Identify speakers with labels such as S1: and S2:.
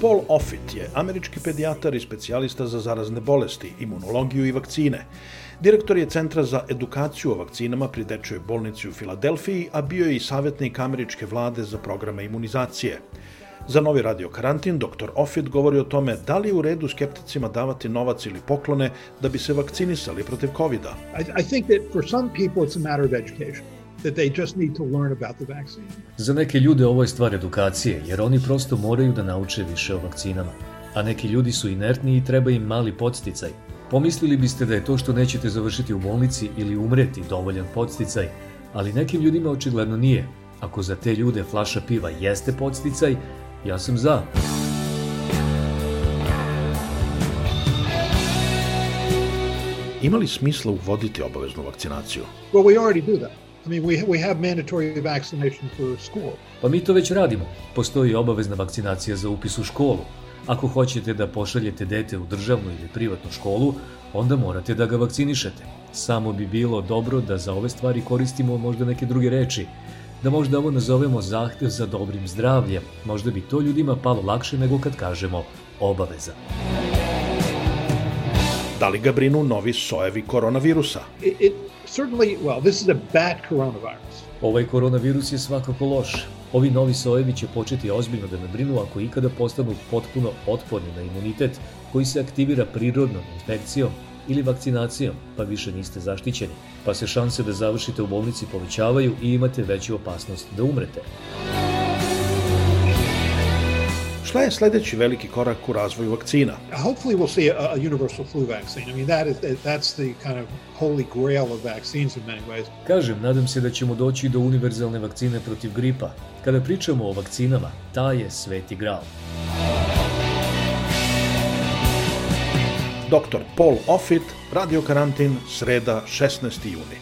S1: Paul Offit je američki pedijatar i specijalista za zarazne bolesti, imunologiju i vakcine. Direktor je Centra za edukaciju o vakcinama pri Dečoj bolnici u Filadelfiji, a bio je i savjetnik američke vlade za programe imunizacije. Za novi radio karantin, dr. Offit govori o tome da li je u redu skepticima davati novac ili poklone da bi se vakcinisali protiv COVID-a.
S2: I, I think that for some people it's a matter of education that they just need to learn about the vaccine.
S3: Za neke ljude ovo je stvar edukacije, jer oni prosto moraju da nauče više o vakcinama. A neki ljudi su inertni i treba im mali podsticaj. Pomislili biste da je to što nećete završiti u bolnici ili umreti dovoljan podsticaj, ali nekim ljudima očigledno nije. Ako za te ljude flaša piva jeste podsticaj, ja sam za.
S1: Ima li smisla uvoditi obaveznu vakcinaciju?
S2: Well, we already do that. I mean, we, we have mandatory vaccination for school.
S3: Pa mi to već radimo. Postoji obavezna vakcinacija za upis u školu. Ako hoćete da pošaljete dete u državnu ili privatnu školu, onda morate da ga vakcinišete. Samo bi bilo dobro da za ove stvari koristimo možda neke druge reči, da možda ovo nazovemo zahtev za dobrim zdravljem. Možda bi to ljudima palo lakše nego kad kažemo obaveza.
S1: Da li ga brinu novi sojevi koronavirusa?
S2: It, it certainly, well, this is a bad coronavirus.
S3: Ovaj koronavirus je svakako loš. Ovi novi sojevi će početi ozbiljno da me brinu ako ikada postanu potpuno otporni na imunitet koji se aktivira prirodnom infekcijom ili vakcinacijom, pa više niste zaštićeni, pa se šanse da završite u bolnici povećavaju i imate veću opasnost da umrete.
S1: Šta je sledeći veliki korak u razvoju vakcina?
S2: Hopefully we'll see a, a universal flu vaccine. I mean, that is, that's the kind of holy grail of vaccines in many ways.
S3: Kažem, nadam se da ćemo doći do univerzalne vakcine protiv gripa. Kada pričamo o vakcinama, ta je sveti gral.
S1: Dr. Paul Offit, Radio Karantin, sreda 16. juni.